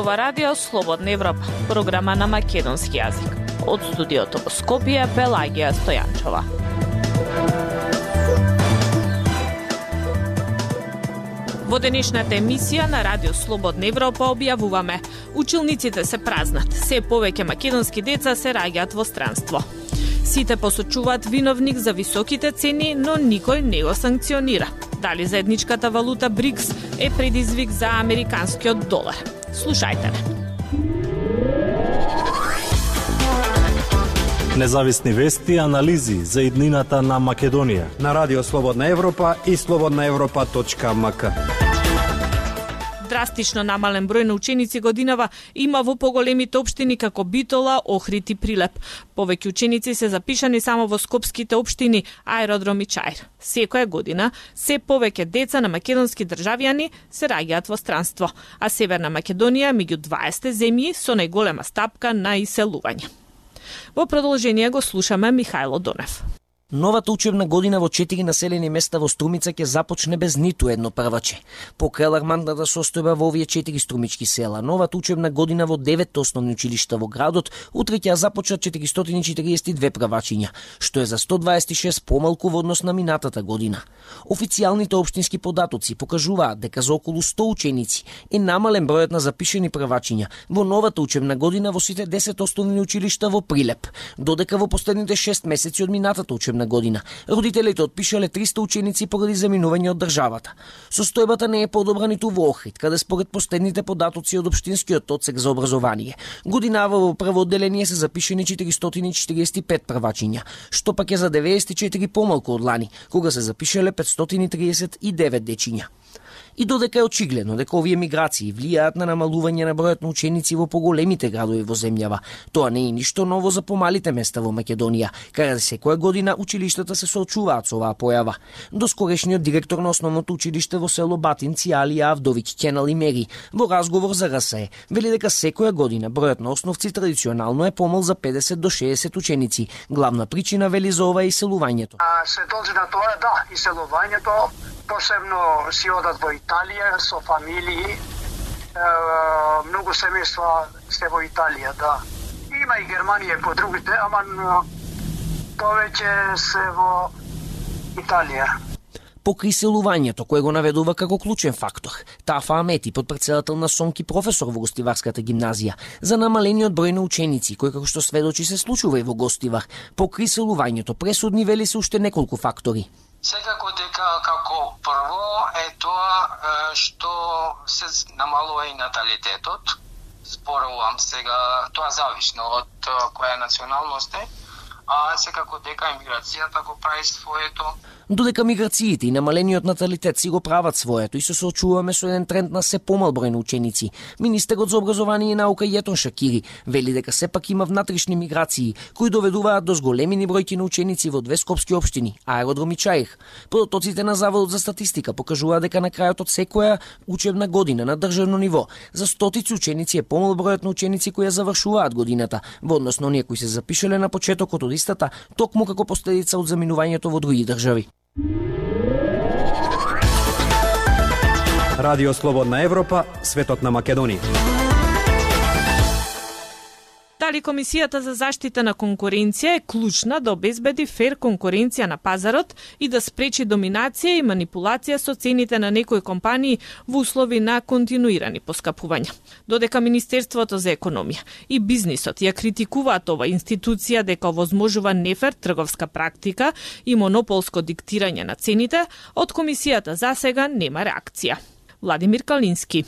зборува Радио Слободна Европа, програма на македонски јазик. Од студиото во Скопје, Пелагија Стојанчова. Во денешната емисија на Радио Слободна Европа објавуваме Училниците се празнат, се повеќе македонски деца се раѓаат во странство. Сите посочуваат виновник за високите цени, но никој не го санкционира. Дали заедничката валута БРИКС е предизвик за американскиот долар? Слушајте ме. Независни вести и анализи за иднината на Македонија. На Радио Слободна Европа и слободнаевропа.мк драстично намален број на ученици годинава има во поголемите општини како Битола, Охрид и Прилеп. Повеќе ученици се запишани само во скопските општини Аеродром и Чаир. Секоја година се повеќе деца на македонски државјани се раѓаат во странство, а Северна Македонија меѓу 20 земји со најголема стапка на иселување. Во продолжение го слушаме Михајло Донев. Новата учебна година во четири населени места во Струмица ќе започне без ниту едно прваче. Покрај алармантната состојба во овие четири струмички села, новата учебна година во девет основни училишта во градот утре ќе започнат 442 првачиња, што е за 126 помалку во однос на минатата година. Официјалните општински податоци покажуваат дека за околу 100 ученици е намален бројот на запишени првачиња во новата учебна година во сите 10 основни училишта во Прилеп, додека во последните 6 месеци од минатата учебна учебна година. Родителите отпишале 300 ученици поради заминување од државата. Состојбата не е подобра ниту во Охрид, каде според последните податоци од Обштинскиот одсек за образование, годинава во прво одделение се запишени 445 првачиња, што пак е за 94 помалку од лани, кога се запишале 539 дечиња и додека е очигледно дека овие миграции влијаат на намалување на бројот на ученици во поголемите градови во земјава. Тоа не е ништо ново за помалите места во Македонија, каде да секоја година училиштата се соочуваат со оваа појава. Доскорешниот директор на основното училиште во село Батинци Алија Авдовиќ Кенал и Мери во разговор за РСЕ вели дека секоја година бројот на основци традиционално е помал за 50 до 60 ученици. Главна причина вели за ова е иселувањето. А се должи на тоа да, иселувањето посебно си одат во Италија со фамилии. Е, многу семејства се во Италија, да. Има и Германија по другите, ама повеќе се во Италија по криселувањето, кое го наведува како клучен фактор. Тафа Амети, подпредседател на Сонки професор во Гостиварската гимназија, за намалениот број на ученици, кој како што сведочи се случува и во Гостивар. По криселувањето пресудни вели се уште неколку фактори. Секако дека како прво е тоа што се намалува и наталитетот. Зборувам сега, тоа зависно од која националност е, а секако дека миграцијата го прави своето Додека миграциите и намалениот наталитет си го прават своето и се соочуваме со еден тренд на се помал број на ученици, министерот за образование и наука Јетон Шакири вели дека сепак има внатрешни миграции кои доведуваат до зголемени бројки на ученици во две скопски општини, Аеродром и Чаих. Подотоците на Заводот за статистика покажуваат дека на крајот од секоја учебна година на државно ниво за стотици ученици е помал бројот на ученици кои ја завршуваат годината, во однос на оние кои се запишале на почетокот од листата, токму како последица од заминувањето во други држави. Радио Слободна Европа, светот на Македонија дали Комисијата за заштита на конкуренција е клучна да обезбеди фер конкуренција на пазарот и да спречи доминација и манипулација со цените на некои компании во услови на континуирани поскапувања. Додека Министерството за економија и бизнисот ја критикуваат ова институција дека возможува нефер трговска практика и монополско диктирање на цените, од Комисијата за сега нема реакција. Владимир Калински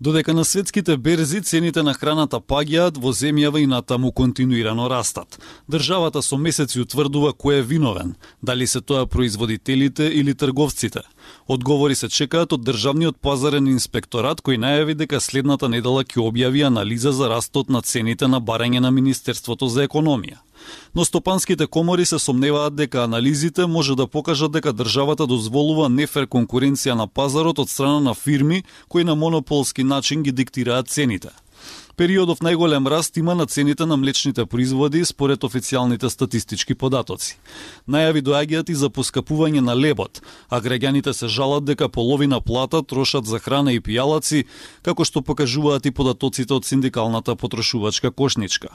Додека на светските берзи цените на храната паѓаат, во земјава и натаму континуирано растат. Државата со месеци утврдува кој е виновен, дали се тоа производителите или трговците. Одговори се чекаат од Државниот пазарен инспекторат кој најави дека следната недела ќе објави анализа за растот на цените на барање на Министерството за економија но стопанските комори се сомневаат дека анализите може да покажат дека државата дозволува нефер конкуренција на пазарот од страна на фирми кои на монополски начин ги диктираат цените. Периодов најголем раст има на цените на млечните производи според официјалните статистички податоци. Најави доаѓаат и за поскапување на лебот, а граѓаните се жалат дека половина плата трошат за храна и пијалаци, како што покажуваат и податоците од синдикалната потрошувачка кошничка.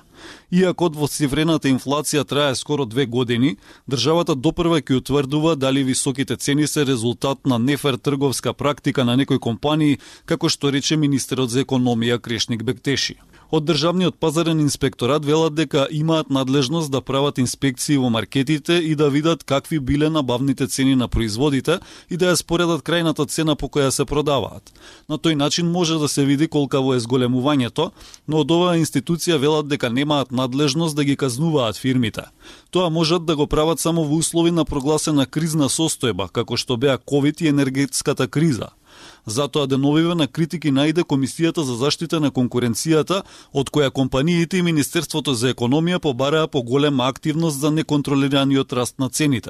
Иако од воцифрената инфлација трае скоро две години, државата допрва ќе утврдува дали високите цени се резултат на нефер трговска практика на некои компании, како што рече министерот за економија Крешник Бектеши. Од Државниот пазарен инспекторат велат дека имаат надлежност да прават инспекции во маркетите и да видат какви биле набавните цени на производите и да ја споредат крајната цена по која се продаваат. На тој начин може да се види колкаво е зголемувањето, но од оваа институција велат дека немаат надлежност да ги казнуваат фирмите. Тоа можат да го прават само во услови на прогласена кризна состојба, како што беа Covid и енергетската криза. Затоа деновиве на критики најде Комисијата за заштита на конкуренцијата, од која компаниите и Министерството за економија побараа поголема активност за неконтролираниот раст на цените.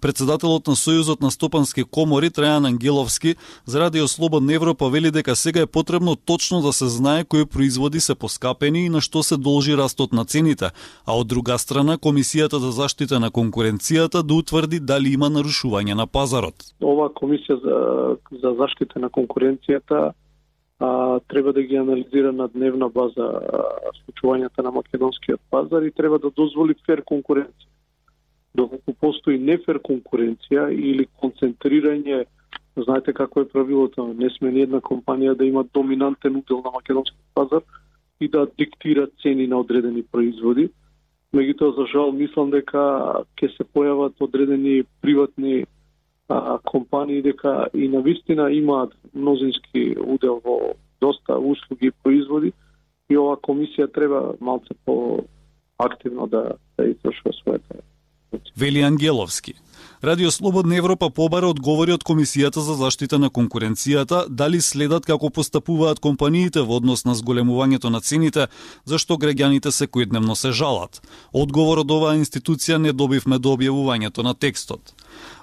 Председателот на Сојузот на стопански комори Трајан Ангеловски за Радио Слободна Европа вели дека сега е потребно точно да се знае кои производи се поскапени и на што се должи растот на цените, а од друга страна Комисијата за заштита на конкуренцијата да утврди дали има нарушување на пазарот. Ова комисија за, за заштита на конкуренцијата а, треба да ги анализира на дневна база случувањата на македонскиот пазар и треба да дозволи фер конкуренција Да доколку постои нефер конкуренција или концентрирање, знаете како е правилото, не сме ни една компанија да има доминантен удел на македонски пазар и да диктира цени на одредени производи. Меѓутоа, за жал, мислам дека ќе се појават одредени приватни а, компании дека и на вистина имаат мнозински удел во доста услуги и производи и ова комисија треба малце по активно да, да извршува својата Вели Ангеловски. Радио Слободна Европа побара одговори од Комисијата за заштита на конкуренцијата дали следат како постапуваат компаниите во однос на зголемувањето на цените, зашто граѓаните секојдневно се жалат. Одговор од оваа институција не добивме до објавувањето на текстот.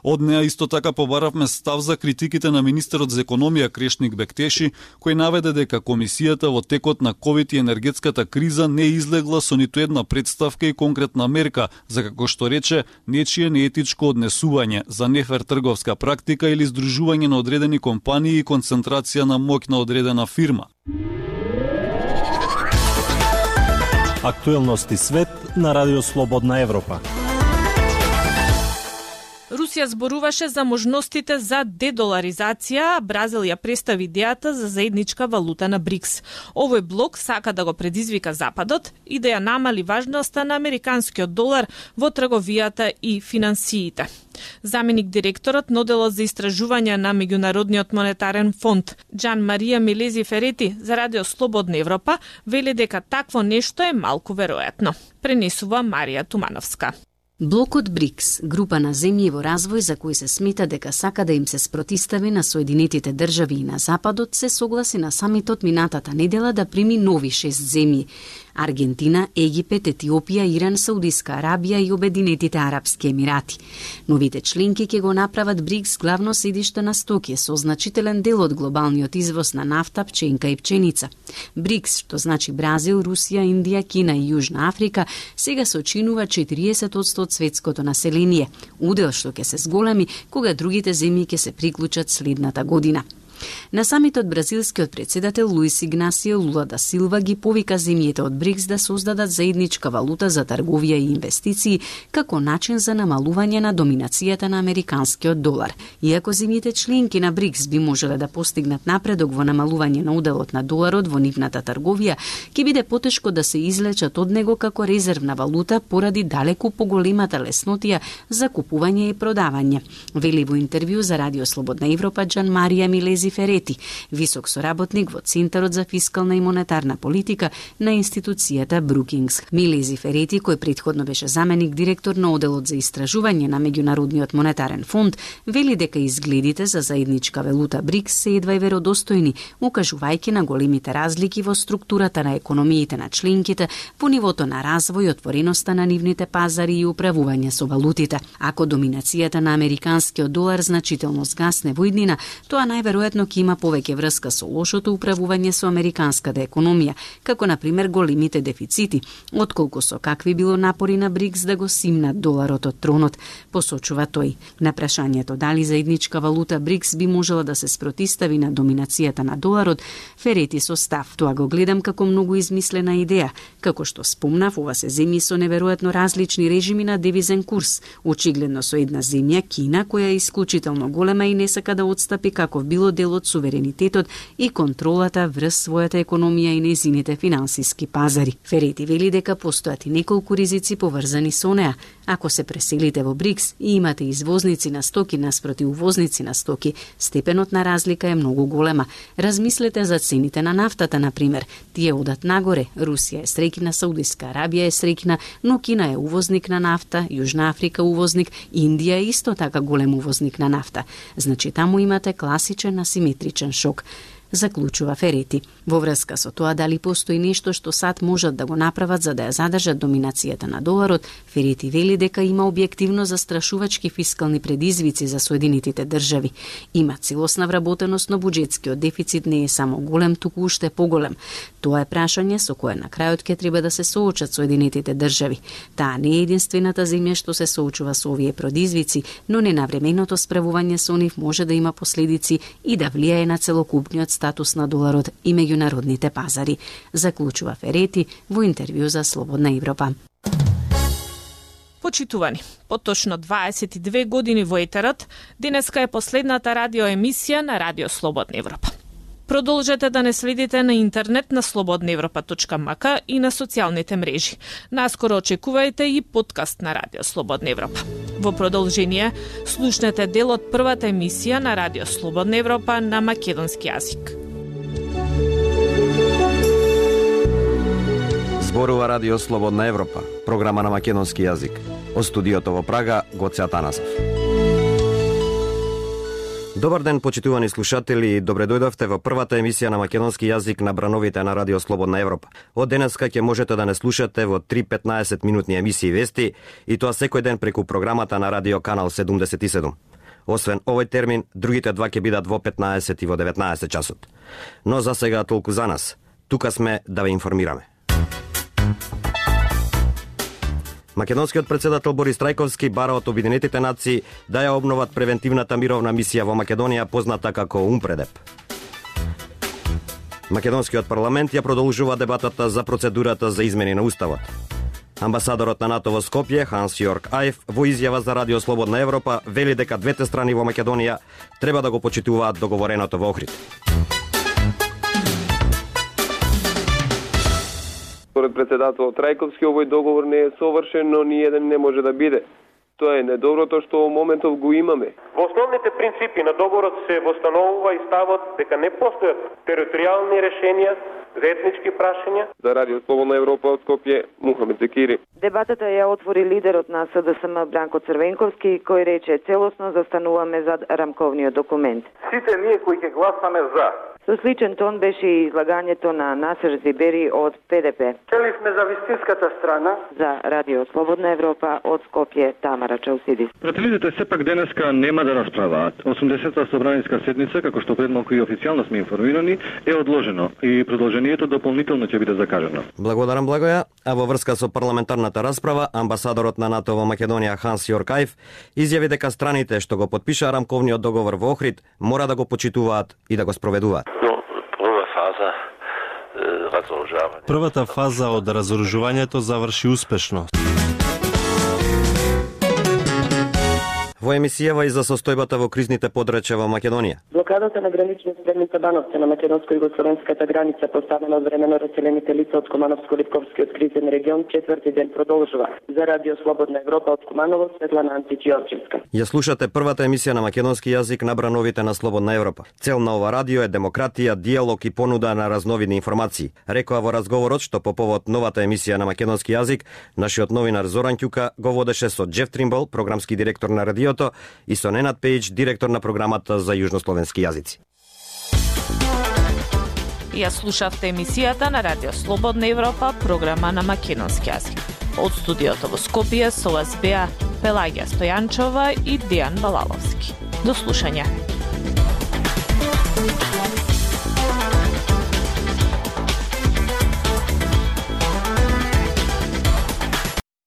Од неа исто така побаравме став за критиките на министерот за економија Крешник Бектеши, кој наведе дека комисијата во текот на ковид и енергетската криза не излегла со ниту една представка и конкретна мерка за како што рече нечие неетичко однесување за нефер трговска практика или здружување на одредени компании и концентрација на моќ на одредена фирма. Актуелности свет на Радио Слободна Европа. Русија зборуваше за можностите за дедоларизација, а Бразил ја представи идејата за заедничка валута на БРИКС. Овој блок сака да го предизвика Западот и да ја намали важноста на американскиот долар во трговијата и финансиите. Заменик директорот на Оделот за истражување на Меѓународниот монетарен фонд Джан Марија Милези Ферети за Радио Слободна Европа вели дека такво нешто е малку веројатно. Пренесува Марија Тумановска. Блокот БРИКС, група на земји во развој за кои се смета дека сака да им се спротистави на Соединетите држави и на Западот, се согласи на самитот минатата недела да прими нови шест земји. Аргентина, Египет, Етиопија, Иран, Саудиска Арабија и Обединетите Арапски Емирати. Новите членки ќе го направат БРИКС главно седиште на стоки со значителен дел од глобалниот извоз на нафта, пченка и пченица. БРИКС, што значи Бразил, Русија, Индија, Кина и Јужна Африка, сега сочинува 40% од светското население, удел што ќе се зголеми кога другите земји ќе се приклучат следната година. На самитот бразилскиот председател Луис Игнасио Лула да Силва ги повика земјите од БРИКС да создадат заедничка валута за трговија и инвестиции како начин за намалување на доминацијата на американскиот долар. Иако земјите членки на БРИКС би можеле да постигнат напредок во намалување на уделот на доларот во нивната трговија, ќе биде потешко да се излечат од него како резервна валута поради далеку поголемата леснотија за купување и продавање. Вели во интервју за Радио Слободна Европа Джан Марија Милези Ферети, висок соработник во Центарот за фискална и монетарна политика на институцијата Брукингс. Милези Ферети, кој предходно беше заменик директор на оделот за истражување на Меѓународниот монетарен фонд, вели дека изгледите за заедничка валута БРИКС се едва и веродостојни, укажувајќи на големите разлики во структурата на економиите на членките, по нивото на развој, отвореноста на нивните пазари и управување со валутите. Ако доминацијата на американскиот долар значително згасне во иднина, тоа најверојатно ќе има повеќе врска со лошото управување со американската економија, како на пример големите дефицити, отколку со какви било напори на БРИКС да го симнат доларот од тронот, посочува тој. На прашањето дали заедничка валута БРИКС би можела да се спротистави на доминацијата на доларот, Ферети со став, тоа го гледам како многу измислена идеја, како што спомнав, ова се земји со неверојатно различни режими на девизен курс, очигледно со една земја, Кина, која е исклучително голема и не сака да отстапи како било дел од суверенитетот и контролата врз својата економија и незините финансиски пазари. Ферети вели дека постојат и неколку ризици поврзани со неа. Ако се преселите во БРИКС и имате извозници на стоки наспроти увозници на стоки, степенот на разлика е многу голема. Размислете за цените на нафтата, на пример. Тие одат нагоре. Русија е среќна, Саудиска Арабија е среќна, но Кина е увозник на нафта, Јужна Африка увозник, Индија е исто така голем увозник на нафта. Значи таму имате класичен szimmetricsen sok заклучува Ферети. Во врска со тоа дали постои нешто што САД можат да го направат за да ја задржат доминацијата на доларот, Ферети вели дека има објективно застрашувачки фискални предизвици за Соединетите држави. Има целосна вработеност, но буџетскиот дефицит не е само голем, туку уште поголем. Тоа е прашање со кое на крајот ќе треба да се соочат Соединетите држави. Таа не е единствената земја што се соочува со овие предизвици, но ненавременото справување со нив може да има последици и да влијае на целокупниот статус на доларот и меѓународните пазари, заклучува Ферети во интервју за Слободна Европа. Почитувани, поточно 22 години во етерот, денеска е последната радиоемисија на Радио Слободна Европа. Продолжете да не следите на интернет на slobodnaevropa.mk и на социјалните мрежи. Наскоро очекувајте и подкаст на Радио Слободна Европа. Во продолжение, слушнете дел од првата емисија на Радио Слободна Европа на македонски јазик. Зборува Радио Слободна Европа, програма на македонски јазик. Од студиото во Прага, Гоце Атанасов. Добар ден, почитувани слушатели, добре дојдовте во првата емисија на македонски јазик на брановите на Радио Слободна Европа. Од денеска ќе можете да не слушате во 3-15 минутни емисии вести и тоа секој ден преку програмата на Радио Канал 77. Освен овој термин, другите два ќе бидат во 15 и во 19 часот. Но за сега толку за нас. Тука сме да ве информираме. Македонскиот председател Борис Трајковски бара од Обединетите нации да ја обноват превентивната мировна мисија во Македонија позната како УМПРЕДЕП. Македонскиот парламент ја продолжува дебатата за процедурата за измени на уставот. Амбасадорот на НАТО во Скопје, Ханс Јорк Ајф, во изјава за Радио Слободна Европа, вели дека двете страни во Македонија треба да го почитуваат договореното во Охрид. Според председател Трајковски, овој договор не е совршен, но ни еден не може да биде. Тоа е недоброто што во моментов го имаме. Во основните принципи на договорот се востановува и ставот дека не постојат територијални решенија за етнички прашања. За Радио Слободна Европа од Скопје, Мухамед Зекири. Дебатата ја отвори лидерот на СДСМ Бранко Црвенковски, кој рече целосно застануваме зад рамковниот документ. Сите ние кои ќе гласаме за Со сличен тон беше и излагањето на Насер Зибери од ПДП. Целивме за вистинската страна. За Радио Слободна Европа од Скопје Тамара Чаусидис. Прателивите сепак денеска нема да расправаат. 80-та собраниска седница, како што пред малку и официјално сме информирани, е одложено и продолжението дополнително ќе биде закажено. Благодарам Благоја, а во врска со парламентарната расправа, амбасадорот на НАТО во Македонија Ханс Јоркајв изјави дека страните што го подпиша рамковниот договор во Охрид мора да го почитуваат и да го спроведуваат. Првата фаза од разоружувањето заврши успешно. Во емисијава и за состојбата во кризните подречја во Македонија. Блокадата на граничната седница Бановце на македонско-југословенската граница поставена од времено раселените лица од Кумановско-Липковскиот кризен регион четврти ден продолжува. За Радио Слободна Европа од Куманово Светлана Антиќиорчевска. Ја слушате првата емисија на македонски јазик на брановите на Слободна Европа. Цел на ова радио е демократија, диалог и понуда на разновидни информации. Рекоа во разговорот што по повод новата емисија на македонски јазик, нашиот новинар Зоран Ќука го водеше со Джеф Тримбл, програмски директор на радио радиото и со Ненад Пејич, директор на програмата за јужнословенски јазици. Ја слушавте емисијата на Радио Слободна Европа, програма на македонски јазик. Од студиото во Скопје со вас беа Пелагија Стојанчова и Дијан Балаловски. До слушање.